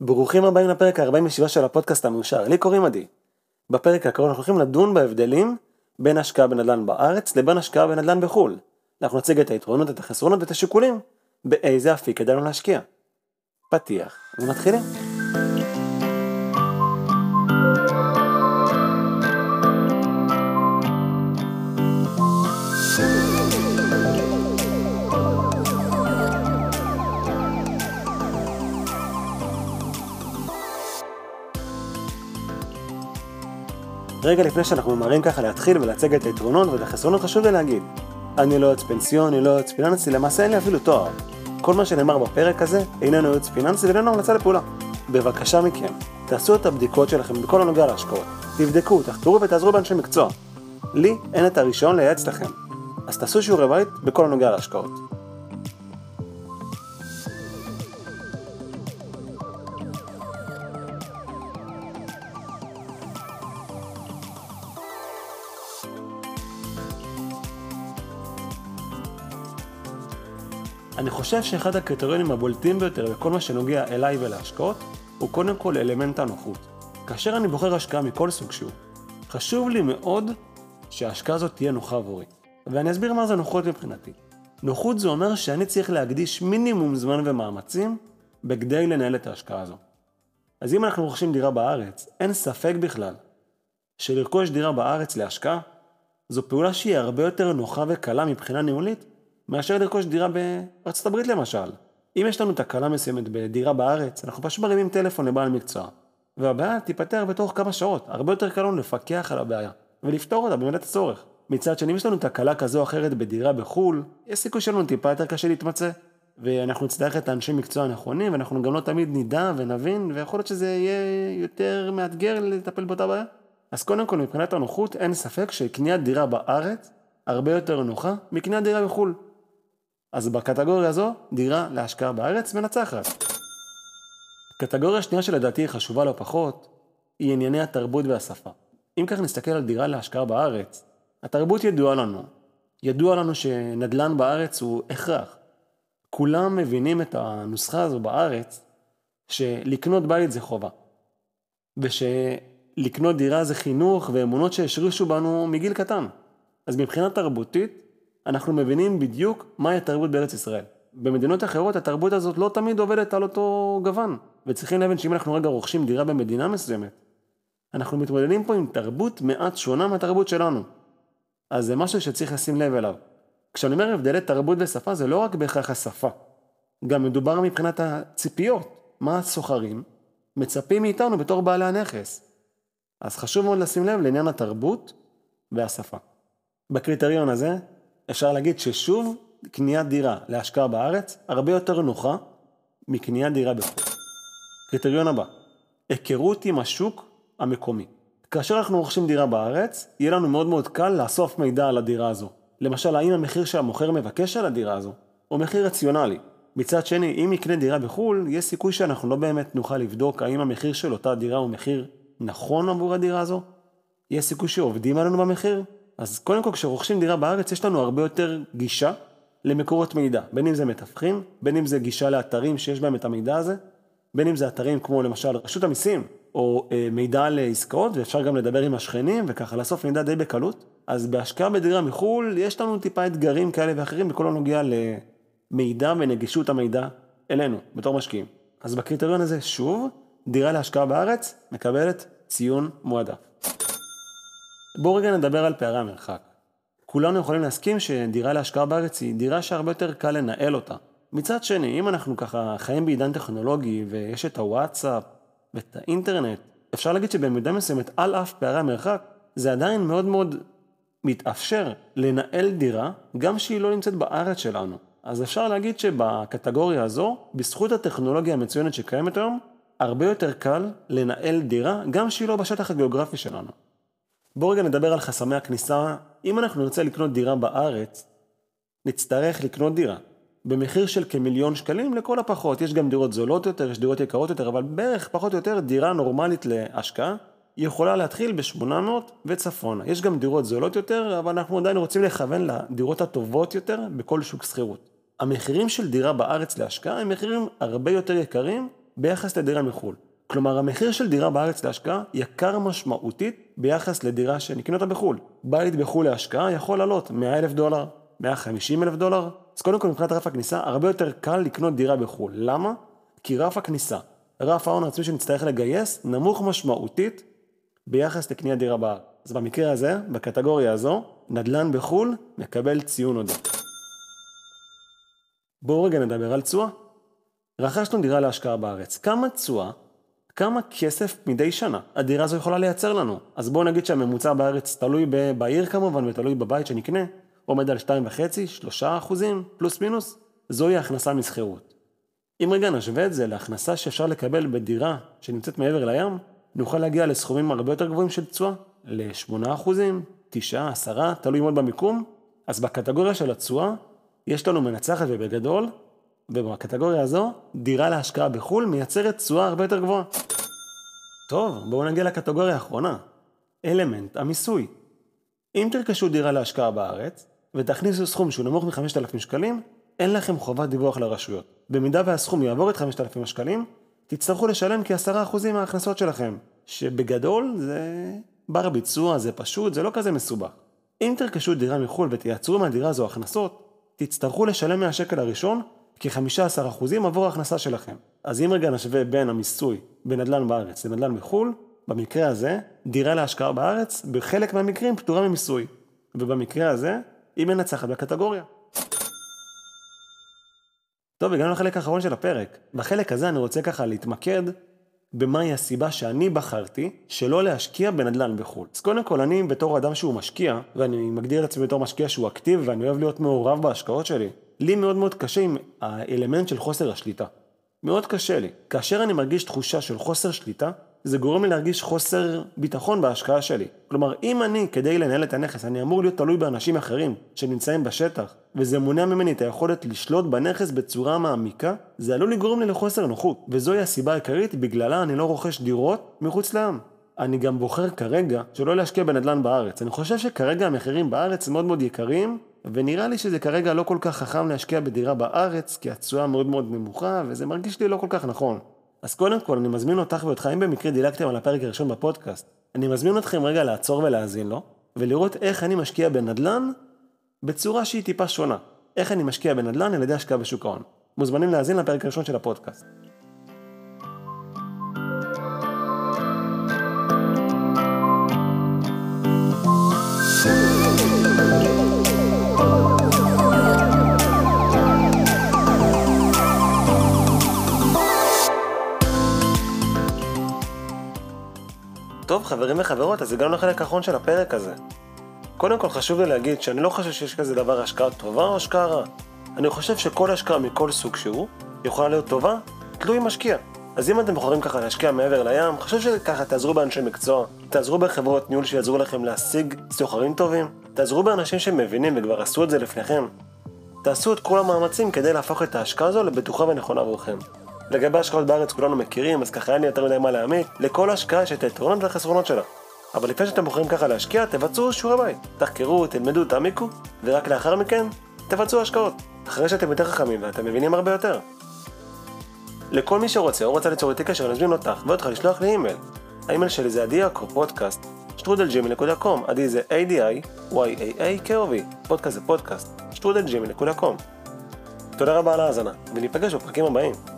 ברוכים הבאים לפרק ה-47 של הפודקאסט המעושר, לי קוראים עדי. בפרק הקרוב אנחנו הולכים לדון בהבדלים בין השקעה בנדל"ן בארץ לבין השקעה בנדל"ן בחו"ל. אנחנו נציג את היתרונות, את החסרונות ואת השיקולים באיזה אפיק כדאי לנו להשקיע. פתיח ומתחילים. רגע לפני שאנחנו ממהרים ככה להתחיל ולהצג את היתרונות ואת החסרונות חשוב לי להגיד אני לא יועץ פנסיוני, לא יועץ פיננסי, למעשה אין לי אפילו תואר. כל מה שנאמר בפרק הזה איננו יועץ פיננסי ואיננו המלצה לפעולה. בבקשה מכם, תעשו את הבדיקות שלכם בכל הנוגע להשקעות. תבדקו, תחקרו ותעזרו באנשי מקצוע. לי אין את הרישיון לייעץ לכם. אז תעשו שיעורי בית בכל הנוגע להשקעות. אני חושב שאחד הקריטריונים הבולטים ביותר בכל מה שנוגע אליי ולהשקעות, הוא קודם כל אלמנט הנוחות. כאשר אני בוחר השקעה מכל סוג שהוא, חשוב לי מאוד שההשקעה הזאת תהיה נוחה עבורי. ואני אסביר מה זה נוחות מבחינתי. נוחות זה אומר שאני צריך להקדיש מינימום זמן ומאמצים בכדי לנהל את ההשקעה הזו. אז אם אנחנו רוכשים דירה בארץ, אין ספק בכלל שלרכוש דירה בארץ להשקעה, זו פעולה שהיא הרבה יותר נוחה וקלה מבחינה ניהולית מאשר לרכוש דירה בארצות הברית למשל. אם יש לנו תקלה מסוימת בדירה בארץ, אנחנו פשוט מרימים טלפון לבעל מקצוע, והבעיה תיפתר בתוך כמה שעות. הרבה יותר קל לנו לפקח על הבעיה, ולפתור אותה במידת הצורך. מצד שני, אם יש לנו תקלה כזו או אחרת בדירה בחו"ל, יש סיכוי שלנו טיפה יותר קשה להתמצא. ואנחנו נצטרך את האנשי מקצוע הנכונים, ואנחנו גם לא תמיד נדע ונבין, ויכול להיות שזה יהיה יותר מאתגר לטפל באותה בעיה. אז קודם כל, מבחינת הנוחות, אין ספק שקניית דירה בארץ הרבה יותר נוחה מקניית דירה בחו"ל. אז בקטגוריה הזו, דירה להשקעה בארץ מנצחת. קטגוריה שנייה שלדעתי היא חשובה לא פחות, היא ענייני התרבות והשפה. אם כך נסתכל על דירה להשקעה בארץ, התרבות ידועה לנו. ידוע לנו שנדל"ן בארץ הוא הכרח. כולם מבינים את הנוסחה הזו בארץ, שלקנות בית זה חובה. ושלקנות דירה זה חינוך ואמונות שהשרישו בנו מגיל קטן. אז מבחינה תרבותית, אנחנו מבינים בדיוק מהי התרבות בארץ ישראל. במדינות אחרות התרבות הזאת לא תמיד עובדת על אותו גוון, וצריכים להבין שאם אנחנו רגע רוכשים דירה במדינה מסוימת, אנחנו מתמודדים פה עם תרבות מעט שונה מהתרבות שלנו. אז זה משהו שצריך לשים לב אליו. כשאני אומר הבדלי תרבות ושפה זה לא רק בהכרח השפה, גם מדובר מבחינת הציפיות, מה הסוחרים מצפים מאיתנו בתור בעלי הנכס. אז חשוב מאוד לשים לב לעניין התרבות והשפה. בקריטריון הזה אפשר להגיד ששוב, קניית דירה להשקעה בארץ הרבה יותר נוחה מקניית דירה בחו"ל. קריטריון הבא, היכרות עם השוק המקומי. כאשר אנחנו רוכשים דירה בארץ, יהיה לנו מאוד מאוד קל לאסוף מידע על הדירה הזו. למשל, האם המחיר שהמוכר מבקש על הדירה הזו הוא מחיר רציונלי. מצד שני, אם יקנה דירה בחו"ל, יש סיכוי שאנחנו לא באמת נוכל לבדוק האם המחיר של אותה דירה הוא מחיר נכון עבור הדירה הזו. יש סיכוי שעובדים עלינו במחיר, אז קודם כל כשרוכשים דירה בארץ יש לנו הרבה יותר גישה למקורות מידע, בין אם זה מתווכים, בין אם זה גישה לאתרים שיש בהם את המידע הזה, בין אם זה אתרים כמו למשל רשות המיסים, או אה, מידע לעסקאות, ואפשר גם לדבר עם השכנים וככה לאסוף מידע די בקלות. אז בהשקעה בדירה מחו"ל יש לנו טיפה אתגרים כאלה ואחרים בכל הנוגע למידע ונגישות המידע אלינו, בתור משקיעים. אז בקריטריון הזה, שוב, דירה להשקעה בארץ מקבלת ציון מועדף. בואו רגע נדבר על פערי המרחק. כולנו יכולים להסכים שדירה להשקעה בארץ היא דירה שהרבה יותר קל לנהל אותה. מצד שני, אם אנחנו ככה חיים בעידן טכנולוגי ויש את הוואטסאפ ואת האינטרנט, אפשר להגיד שבמידה מסוימת, על אף פערי המרחק, זה עדיין מאוד מאוד מתאפשר לנהל דירה, גם שהיא לא נמצאת בארץ שלנו. אז אפשר להגיד שבקטגוריה הזו, בזכות הטכנולוגיה המצוינת שקיימת היום, הרבה יותר קל לנהל דירה, גם שהיא לא בשטח הגיאוגרפי שלנו. בואו רגע נדבר על חסמי הכניסה. אם אנחנו נרצה לקנות דירה בארץ, נצטרך לקנות דירה. במחיר של כמיליון שקלים לכל הפחות. יש גם דירות זולות יותר, יש דירות יקרות יותר, אבל בערך פחות או יותר דירה נורמלית להשקעה יכולה להתחיל ב-800 וצפונה. יש גם דירות זולות יותר, אבל אנחנו עדיין רוצים לכוון לדירות הטובות יותר בכל שוק שכירות. המחירים של דירה בארץ להשקעה הם מחירים הרבה יותר יקרים ביחס לדירה מחו"ל. כלומר, המחיר של דירה בארץ להשקעה יקר משמעותית ביחס לדירה שנקנה אותה בחו"ל. בית בחו"ל להשקעה יכול לעלות 100 אלף דולר, 150 אלף דולר. אז קודם כל מבחינת רף הכניסה, הרבה יותר קל לקנות דירה בחו"ל. למה? כי רף הכניסה, רף ההון העצמי שנצטרך לגייס, נמוך משמעותית ביחס לקניית דירה בארץ. אז במקרה הזה, בקטגוריה הזו, נדל"ן בחו"ל מקבל ציון עודף. בואו רגע נדבר על תשואה. רכשנו דירה להשקעה בארץ. כמה תשואה, כמה כסף מדי שנה הדירה הזו יכולה לייצר לנו? אז בואו נגיד שהממוצע בארץ תלוי בעיר כמובן ותלוי בבית שנקנה, עומד על 2.5-3 אחוזים, פלוס מינוס, זוהי הכנסה משכירות. אם רגע נשווה את זה להכנסה שאפשר לקבל בדירה שנמצאת מעבר לים, נוכל להגיע לסכומים הרבה יותר גבוהים של תשואה, ל-8 אחוזים, 9, 10, תלוי מאוד במיקום. אז בקטגוריה של התשואה, יש לנו מנצחת ובגדול, ובקטגוריה הזו, דירה להשקעה בחו"ל מייצרת תשואה הרבה יותר גבוהה. טוב, בואו נגיע לקטגוריה האחרונה, אלמנט המיסוי. אם תרכשו דירה להשקעה בארץ, ותכניסו סכום שהוא נמוך מ-5,000 שקלים, אין לכם חובת דיווח לרשויות. במידה והסכום יעבור את 5,000 השקלים, תצטרכו לשלם כ-10% מההכנסות שלכם, שבגדול זה בר ביצוע, זה פשוט, זה לא כזה מסובך. אם תרכשו דירה מחו"ל ותייצרו מהדירה הזו הכנסות, תצטרכו לשלם מהשקל הראשון כ-15% עבור ההכנסה שלכם. אז אם רגע נשווה בין המיסוי בנדל"ן בארץ לנדל"ן מחו"ל, במקרה הזה, דירה להשקעה בארץ, בחלק מהמקרים פטורה ממיסוי. ובמקרה הזה, היא מנצחת בקטגוריה. טוב, הגענו לחלק האחרון של הפרק. בחלק הזה אני רוצה ככה להתמקד במהי הסיבה שאני בחרתי שלא להשקיע בנדל"ן בחו"ל. אז קודם כל, אני בתור אדם שהוא משקיע, ואני מגדיר את עצמי בתור משקיע שהוא אקטיבי ואני אוהב להיות מעורב בהשקעות שלי, לי מאוד מאוד קשה עם האלמנט של חוסר השליטה. מאוד קשה לי. כאשר אני מרגיש תחושה של חוסר שליטה, זה גורם לי להרגיש חוסר ביטחון בהשקעה שלי. כלומר, אם אני, כדי לנהל את הנכס, אני אמור להיות תלוי באנשים אחרים שנמצאים בשטח, וזה מונע ממני את היכולת לשלוט בנכס בצורה מעמיקה, זה עלול לגרום לי לחוסר נוחות. וזוהי הסיבה העיקרית בגללה אני לא רוכש דירות מחוץ לעם. אני גם בוחר כרגע שלא להשקיע בנדל"ן בארץ. אני חושב שכרגע המחירים בארץ מאוד מאוד יקרים, ונראה לי שזה כרגע לא כל כך חכם להשקיע בדירה בארץ, כי התשואה מאוד מאוד נמוכה, וזה מרגיש לי לא כל כך נכון. אז קודם כל, אני מזמין אותך ואותך, אם במקרה דילגתם על הפרק הראשון בפודקאסט, אני מזמין אתכם רגע לעצור ולהאזין לו, ולראות איך אני משקיע בנדל"ן בצורה שהיא טיפה שונה. איך אני משקיע בנדל"ן על ידי השקעה בשוק ההון. מוזמנים להאזין לפרק הראשון של הפודקאסט. טוב חברים וחברות, אז הגענו לחלק האחרון של הפרק הזה. קודם כל חשוב לי להגיד שאני לא חושב שיש כזה דבר השקעה טובה או השקעה רעה. אני חושב שכל השקעה מכל סוג שהוא יכולה להיות טובה, תלוי משקיע. אז אם אתם בוחרים ככה להשקיע מעבר לים, חשוב שככה תעזרו באנשי מקצוע, תעזרו בחברות ניהול שיעזרו לכם להשיג סוחרים טובים, תעזרו באנשים שמבינים וכבר עשו את זה לפניכם. תעשו את כל המאמצים כדי להפוך את ההשקעה הזו לבטוחה ונכונה עבורכם. לגבי השקעות בארץ כולנו מכירים, אז ככה אין לי יותר מדי מה להעמיק. לכל השקעה יש את היתרונות והחסרונות שלה. אבל לפני שאתם בוחרים ככה להשקיע, תבצעו שיעורי בית. תחקרו, תלמדו, תעמיקו, ורק לאחר מכן, תבצעו השקעות. אחרי שאתם יותר חכמים ואתם מבינים הרבה יותר. לכל מי שרוצה או רוצה ליצור איתי קשר, מזמין אותך ואותך לשלוח לי אימייל. האימייל שלי זה עדי יעקב פודקאסט, שטרודל Gmail.com, זה A-D-I-Y-A-A-K-O-V, פודקאסט זה פודקאסט, שטרודל Gmail.com. תודה רבה על ההאזנה, וניפגש בפרקים הבאים.